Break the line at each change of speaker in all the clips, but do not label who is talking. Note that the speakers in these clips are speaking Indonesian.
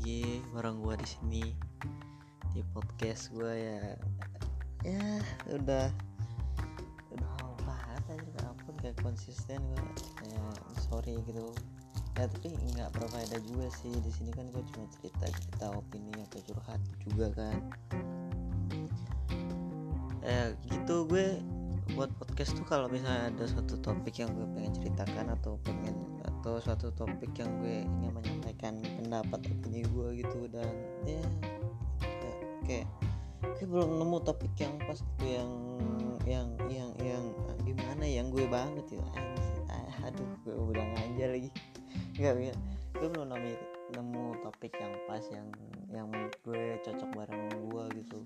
lagi bareng gua di sini di podcast gua ya. Ya udah udah lama banget aja nggak upload gak konsisten gua. Ya sorry gitu. Ya tapi nggak berfaedah juga sih. Di sini kan gua cuma cerita cerita opini atau curhat juga kan. Ya gitu gue buat podcast tuh kalau misalnya ada suatu topik yang gue pengen ceritakan atau pengen atau suatu topik yang gue ingin menyampaikan pendapat opini gue gitu. Dan ya, ya kayak kayak belum nemu topik yang pas gitu yang yang yang yang gimana yang gue banget ya. Anjir, aduh gue udah aja lagi. Nggak bisa gue belum nemu nemu topik yang pas yang yang gue cocok bareng gue gitu.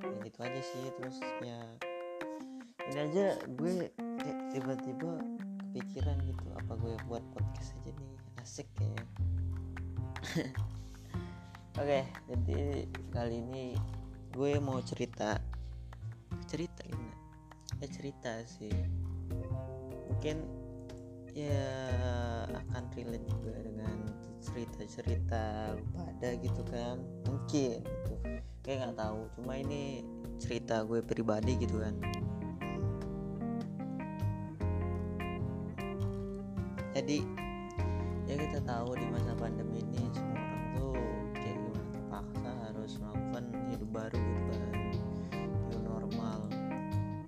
Ya gitu aja sih. Terus ya ini aja. Gue tiba-tiba kepikiran gitu apa gue buat podcast aja nih asik kayaknya oke jadi kali ini gue mau cerita cerita ini ya cerita sih. Mungkin ya akan relate juga dengan cerita-cerita pada gitu kan. Mungkin gitu. Kayak nggak tahu cuma ini cerita gue pribadi gitu kan jadi ya kita tahu di masa pandemi ini semua orang tuh kayak gimana terpaksa harus melakukan hidup baru gitu kan new normal.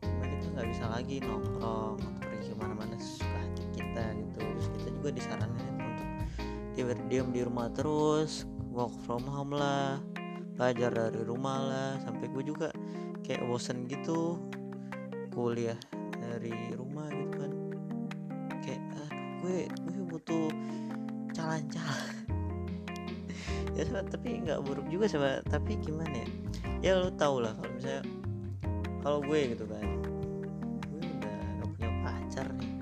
Cuma kita nggak bisa lagi nongkrong atau pergi ke mana-mana sesuka hati kita gitu. Terus kita juga disarankan untuk diam di rumah terus work from home lah belajar dari rumah lah. Sampai gue juga kayak bosen gitu kuliah dari rumah gitu gue gue butuh jalan-jalan. Ya sobat, tapi nggak buruk juga sobat tapi gimana ya? Ya lo tau lah kalau misalnya kalau gue gitu kan gue udah gak punya pacar nih.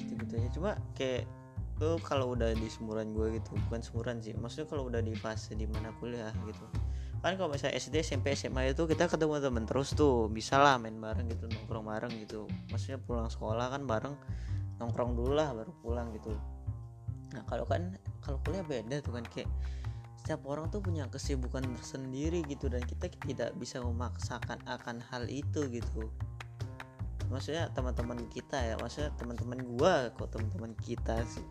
Gitu gitu aja. Cuma kayak lo kalau udah di semuran gue gitu bukan semuran sih maksudnya kalau udah di fase di mana kuliah gitu. Kan kalau misalnya SD SMP SMA itu kita ketemu temen terus tuh bisa lah main bareng gitu nongkrong bareng gitu. Maksudnya pulang sekolah kan bareng nongkrong dulu lah baru pulang gitu. Nah kalau kan kalau kuliah beda tuh kan kayak setiap orang tuh punya kesibukan tersendiri gitu dan kita tidak bisa memaksakan akan hal itu gitu. Maksudnya teman-teman kita ya maksudnya teman-teman gua kok teman-teman kita sih?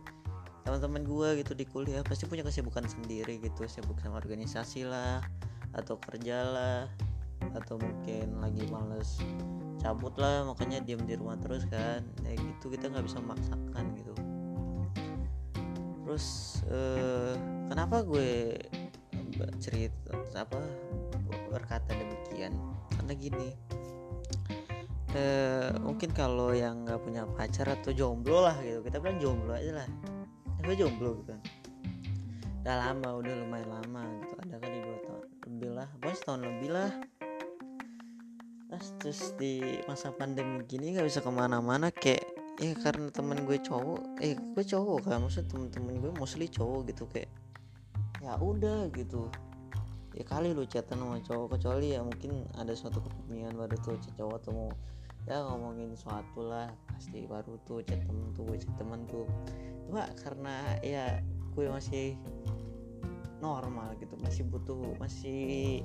Teman-teman gua gitu di kuliah pasti punya kesibukan sendiri gitu sibuk sama organisasi lah atau kerja lah atau mungkin lagi males cabut lah makanya diem di rumah terus kan. Ya gitu kita nggak bisa memaksakan gitu. Terus eh, kenapa gue cerita apa berkata demikian? Karena gini eh, mungkin kalau yang nggak punya pacar atau jomblo lah gitu kita bilang jomblo aja lah. Gue jomblo gitu. Kan udah lama udah lumayan lama gitu ada kali dua tahun lebih lah pokoknya setahun lebih lah terus, di masa pandemi gini nggak bisa ke mana-mana kayak ya karena temen gue cowok eh gue cowok kan maksudnya temen-temen gue mostly cowok gitu kayak ya udah gitu. Ya kali lu chatan sama cowok kecuali ya mungkin ada suatu kepentingan baru tuh chat cowok atau mau ya ngomongin sesuatu lah pasti baru tuh chat temen tuh gue chat temen tuh. Cuma karena ya gue masih normal gitu masih butuh masih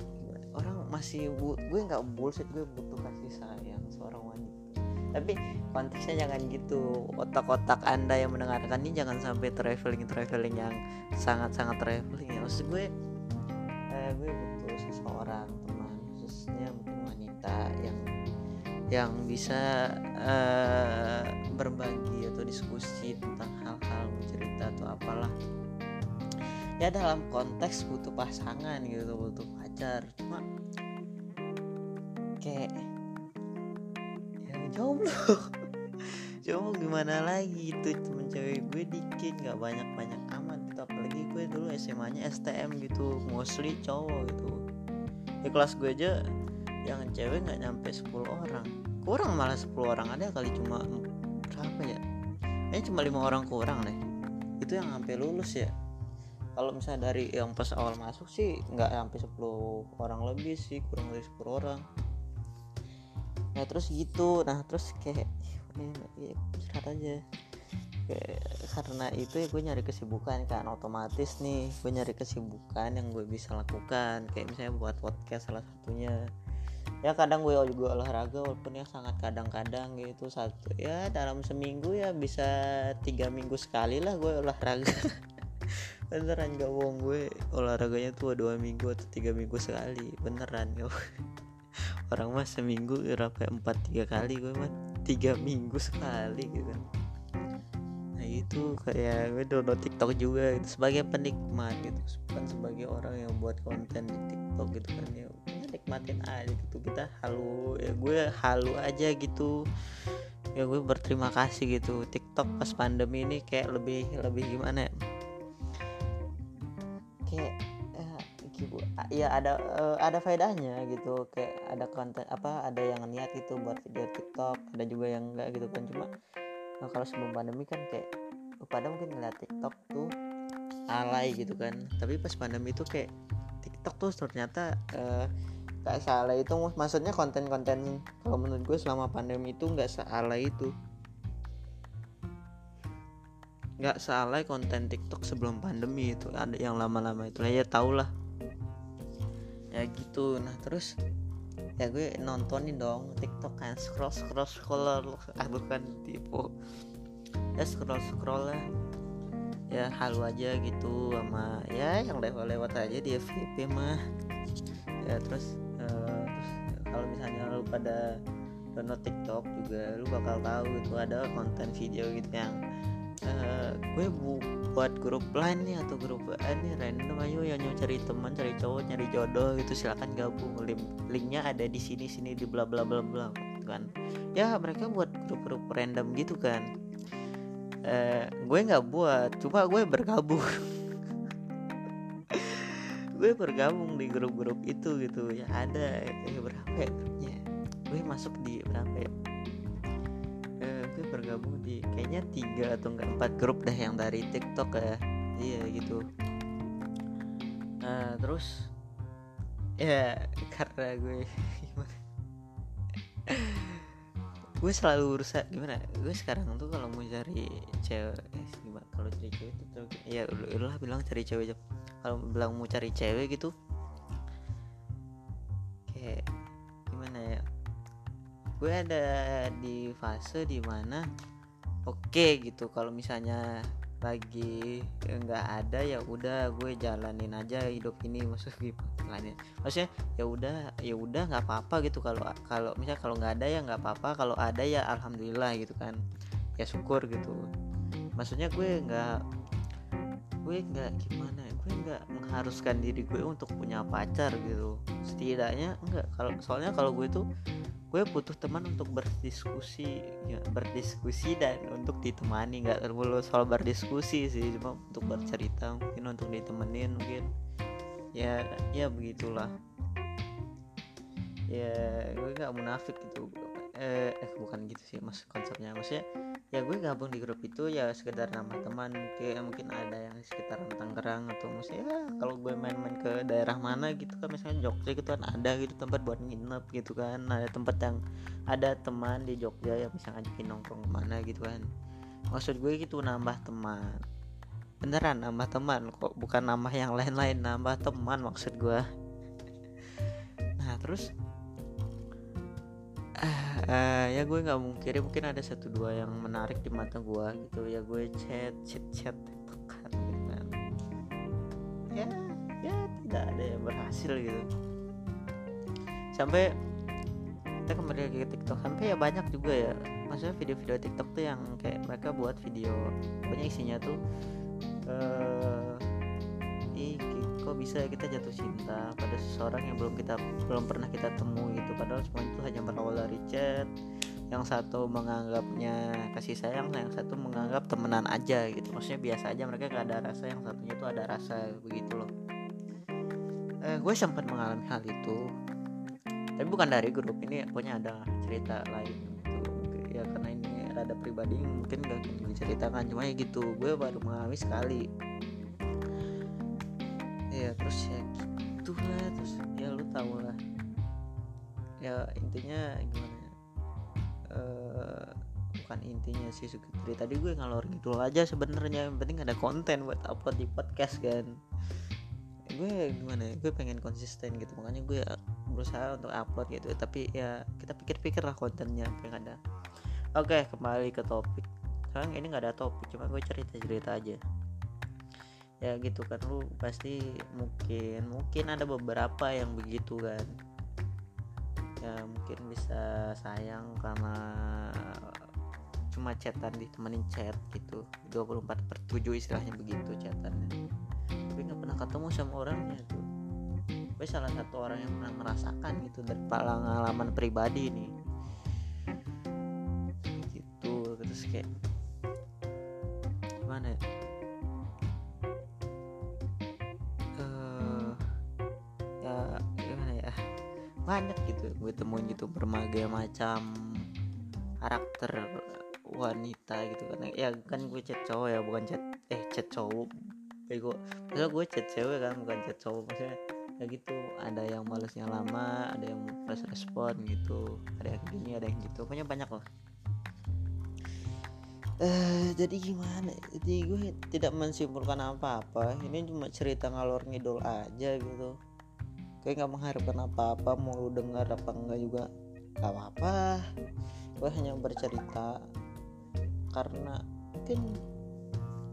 orang masih gue nggak bullshit gue butuh kasih sayang seorang wanita. Tapi konteksnya jangan gitu. Otak-otak anda yang mendengarkan ini jangan sampai traveling traveling yang sangat-sangat traveling ya. Maksud gue eh, gue butuh seseorang teman khususnya mungkin wanita yang yang bisa uh, berbagi atau diskusi tentang hal-hal cerita atau apalah ya dalam konteks butuh pasangan gitu butuh pacar. Cuma kayak yang jomblo. Jomblo gimana lagi itu temen cewek gue dikit nggak banyak banyak amat gitu. Apalagi gue dulu SMA nya STM gitu mostly cowok gitu. Di kelas gue aja yang cewek nggak nyampe 10 orang. Kurang malah 10 orang ada kali cuma berapa ya? Ini cuma lima orang kurang deh. Itu yang sampai lulus ya kalau misalnya dari yang pas awal masuk sih nggak sampai 10 orang lebih sih kurang dari 10 orang. Nah terus gitu. Nah terus kayak ya, curhat aja. Karena itu ya gue nyari kesibukan kan otomatis nih gue nyari kesibukan yang gue bisa lakukan. Kayak misalnya buat podcast salah satunya. Ya kadang gue juga olahraga walaupun ya sangat kadang-kadang gitu. Satu ya dalam seminggu ya bisa tiga minggu sekali lah gue olahraga beneran gak bohong gue. Olahraganya tuh dua minggu atau tiga minggu sekali. Beneran gak orang mah seminggu berapa? Empat tiga kali gue mah tiga minggu sekali gitu kan. Nah itu kayak gue download TikTok juga gitu. Sebagai penikmat gitu. Bukan sebagai orang yang buat konten di TikTok gitu kan ya nikmatin aja gitu. Kita halu ya gue halu aja gitu. Ya gue berterima kasih gitu. TikTok pas pandemi ini kayak lebih lebih gimana ya ya ada uh, ada faedahnya gitu. Kayak ada konten apa ada yang niat gitu buat video TikTok ada juga yang enggak gitu kan. Cuma nah, kalau sebelum pandemi kan kayak pada mungkin ngeliat TikTok tuh alay gitu kan. Tapi pas pandemi itu kayak TikTok tuh ternyata uh, gak salah itu. Maksudnya konten-konten kalau menurut gue selama pandemi itu nggak salah itu. Nggak salah konten TikTok sebelum pandemi itu. Ada yang lama-lama itu. Ya tau lah ya gitu. Nah terus ya gue nontonin dong TikTok kan scroll scroll scroll ah bukan tipu. Ya scroll scroll lah. Ya halu aja gitu sama ya yang lewat-lewat aja di FYP mah. Ya terus uh, terus kalau misalnya lu pada download TikTok juga lu bakal tahu itu ada konten video gitu yang uh, gue bu buat grup lain nih atau grup lain nih random. Ayo yang mau cari teman cari cowok nyari jodoh gitu silakan gabung. Link linknya ada di sini sini di bla bla bla bla kan? Ya mereka buat grup-grup random gitu kan. Uh, gue nggak buat cuma gue bergabung. Gue bergabung di grup-grup itu gitu. Ya ada kayak berapa ya grupnya? Gue masuk di berapa ya gue bergabung di kayaknya tiga atau enggak empat grup dah yang dari TikTok ya. Iya gitu. Nah terus ya karena gue gue selalu berusaha gimana? Gue sekarang tuh kalau mau cari cewek eh, gimana? Kalau cari cewek itu ya udah bilang cari cewek aja. Kalau bilang mau cari cewek gitu gue ada di fase di mana oke okay, gitu kalau misalnya lagi nggak ada ya udah gue jalanin aja hidup ini maksud gimana maksudnya ya udah ya udah nggak apa-apa gitu. Kalau kalau misalnya kalau nggak ada ya nggak apa-apa kalau ada ya alhamdulillah gitu kan. Ya syukur gitu. Maksudnya gue nggak gue nggak gimana ya gue nggak mengharuskan diri gue untuk punya pacar gitu. Setidaknya enggak kalau soalnya kalau gue tuh gue butuh teman untuk berdiskusi ya berdiskusi dan untuk ditemani nggak perlu soal berdiskusi sih cuma untuk bercerita mungkin untuk ditemenin mungkin. Ya ya begitulah. Ya gue nggak munafik gitu eh, eh bukan gitu sih mas konsepnya. Maksudnya ya gue gabung di grup itu ya sekedar nama teman mungkin mungkin ada yang di sekitaran Tangerang atau misalnya ya, kalau gue main-main ke daerah mana gitu kan misalnya Jogja gitu kan ada gitu tempat buat nginep gitu kan. Ada tempat yang ada teman di Jogja yang bisa ngajakin nongkrong ke mana gitu kan. Maksud gue gitu nambah teman. Beneran nambah teman kok bukan nambah yang lain-lain nambah teman maksud gue. Nah terus uh, ya gue nggak mungkin mungkin ada satu dua yang menarik di mata gue gitu. Ya gue chat chat chat kan gitu kan ya ya tidak ada yang berhasil gitu. Sampai kita kembali lagi ke TikTok. Sampai ya banyak juga ya. Maksudnya video-video TikTok tuh yang kayak mereka buat video banyak isinya tuh uh, kok bisa kita jatuh cinta pada seseorang yang belum kita belum pernah kita temui gitu. Padahal semua itu hanya berawal dari chat. Yang satu menganggapnya kasih sayang yang satu menganggap temenan aja gitu. Maksudnya biasa aja mereka gak ada rasa yang satunya itu ada rasa begitu loh. Eh, gue sempat mengalami hal itu. Tapi bukan dari grup ini pokoknya ada cerita lain gitu. Ya karena ini ada pribadi mungkin gak gue ceritakan cuma ya gitu. Gue baru mengalami sekali ya terus ya gitu lah terus ya lu tau lah. Ya intinya gimana uh, bukan intinya sih dari tadi gue ngalor gitu aja sebenarnya. Yang penting ada konten buat upload di podcast kan. Gue gimana ya? Gue pengen konsisten gitu. Makanya gue berusaha untuk upload gitu. Tapi ya kita pikir-pikir lah kontennya apa yang ada. Oke kembali ke topik. Sekarang ini nggak ada topik cuma gue cerita-cerita aja ya gitu kan lu pasti mungkin mungkin ada beberapa yang begitu kan. Ya mungkin bisa sayang karena cuma chatan ditemenin chat gitu. 24 per 7 istilahnya begitu chatannya. Tapi nggak pernah ketemu sama orangnya tuh. Gue salah satu orang yang pernah merasakan gitu dari pengalaman pribadi nih. Gitu terus kayak banyak gitu. Gue temuin gitu berbagai macam karakter wanita gitu kan. Ya kan gue chat cowok ya bukan chat eh chat cowok. Bego. Maksudnya gue chat cewek kan bukan chat cowok. Maksudnya ya gitu ada yang malesnya lama ada yang pas respon gitu ada yang gini ada yang gitu. Pokoknya banyak lah. Uh, jadi gimana? Jadi gue tidak mensimpulkan apa-apa. Ini cuma cerita ngalor ngidol aja gitu kayak nggak mengharapkan apa-apa mau lu dengar apa enggak juga gak apa-apa. Gue hanya bercerita karena mungkin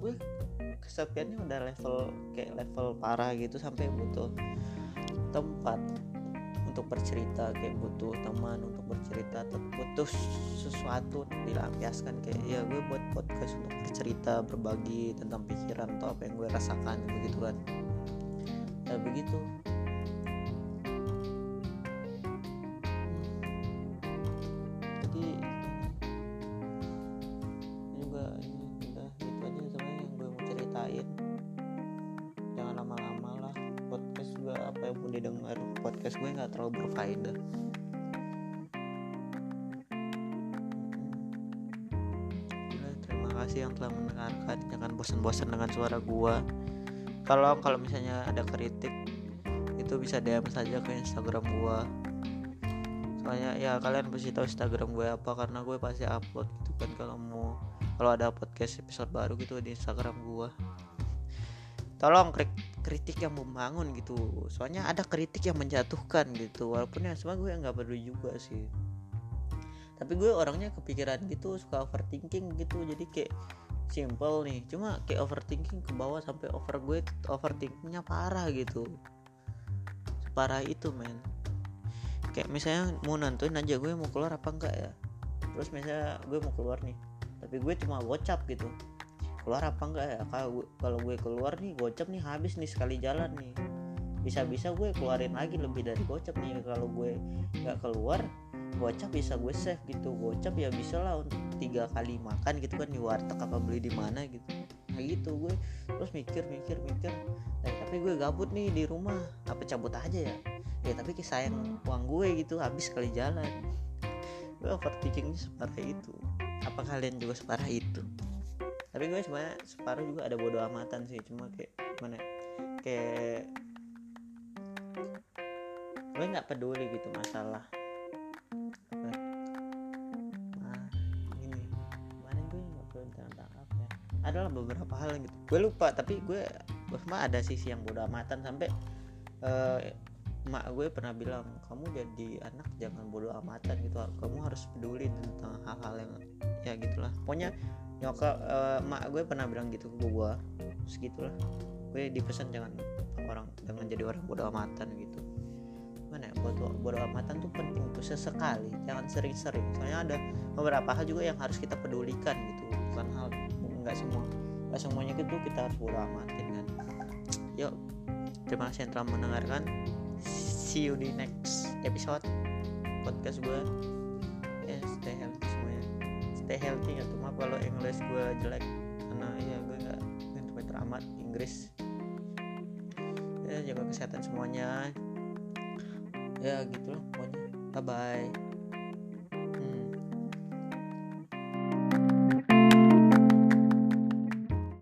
gue kesepiannya udah level kayak level parah gitu sampai butuh tempat untuk bercerita kayak butuh teman untuk bercerita butuh sesuatu dilampiaskan. Kayak ya gue buat podcast untuk bercerita berbagi tentang pikiran atau apa yang gue rasakan begitu kan. Ya begitu didengar podcast gue nggak terlalu berfaedah. Terima kasih yang telah mendengarkan. Jangan bosan-bosan dengan suara gue kalau kalau misalnya ada kritik itu bisa DM saja ke Instagram gue soalnya ya kalian pasti tahu Instagram gue apa karena gue pasti upload gitu kan kalau mau kalau ada podcast episode baru gitu di Instagram gue tolong kritik yang membangun gitu. Soalnya ada kritik yang menjatuhkan gitu. Walaupun ya semua gue nggak peduli juga sih. Tapi gue orangnya kepikiran gitu suka overthinking gitu. Jadi kayak simple nih. Cuma kayak overthinking ke bawah sampai over gue overthinkingnya parah gitu. Separah itu men. Kayak misalnya mau nentuin aja gue mau keluar apa enggak ya. Terus misalnya gue mau keluar nih tapi gue cuma gocap gitu keluar apa enggak ya? Kalau kalau gue keluar nih gocap nih habis nih sekali jalan nih. Bisa-bisa gue keluarin lagi lebih dari gocap nih. Kalau gue nggak keluar gocap bisa gue save gitu. Gocap ya bisa lah untuk tiga kali makan gitu kan di warteg apa beli di mana gitu. Nah gitu gue. Terus mikir mikir mikir. Nah, tapi gue gabut nih di rumah. Apa cabut aja ya? Ya tapi sayang uang gue gitu habis sekali jalan. Gue overthinkingnya separah itu. Apa kalian juga separah itu tapi gue sebenarnya separuh juga ada bodoh amatan sih cuma kayak gimana ya, kayak gue nggak peduli gitu masalah. Nah adalah beberapa hal gitu. Gue lupa tapi gue mah ada sisi yang bodoh amatan sampai uh, mak gue pernah bilang kamu jadi anak jangan bodoh amatan gitu kamu harus peduli tentang hal-hal yang ya gitulah. Pokoknya nyokap uh, mak gue pernah bilang gitu ke gue segitulah. Gue dipesan jangan orang jangan jadi orang bodoh amatan gitu. Mana ya bodoh bodoh amatan tuh penting tuh sesekali jangan sering-sering. Soalnya ada beberapa hal juga yang harus kita pedulikan gitu bukan hal nggak semua nggak semuanya gitu kita harus bodoh amatin kan. Yuk terima kasih yang telah mendengarkan. See you di next episode. Podcast gue ya stay healthy stay healthy atau maaf kalau English gue jelek. Karena ya gue nggak pinter amat Inggris. Ya jaga kesehatan semuanya. Ya gitu loh pokoknya. Bye bye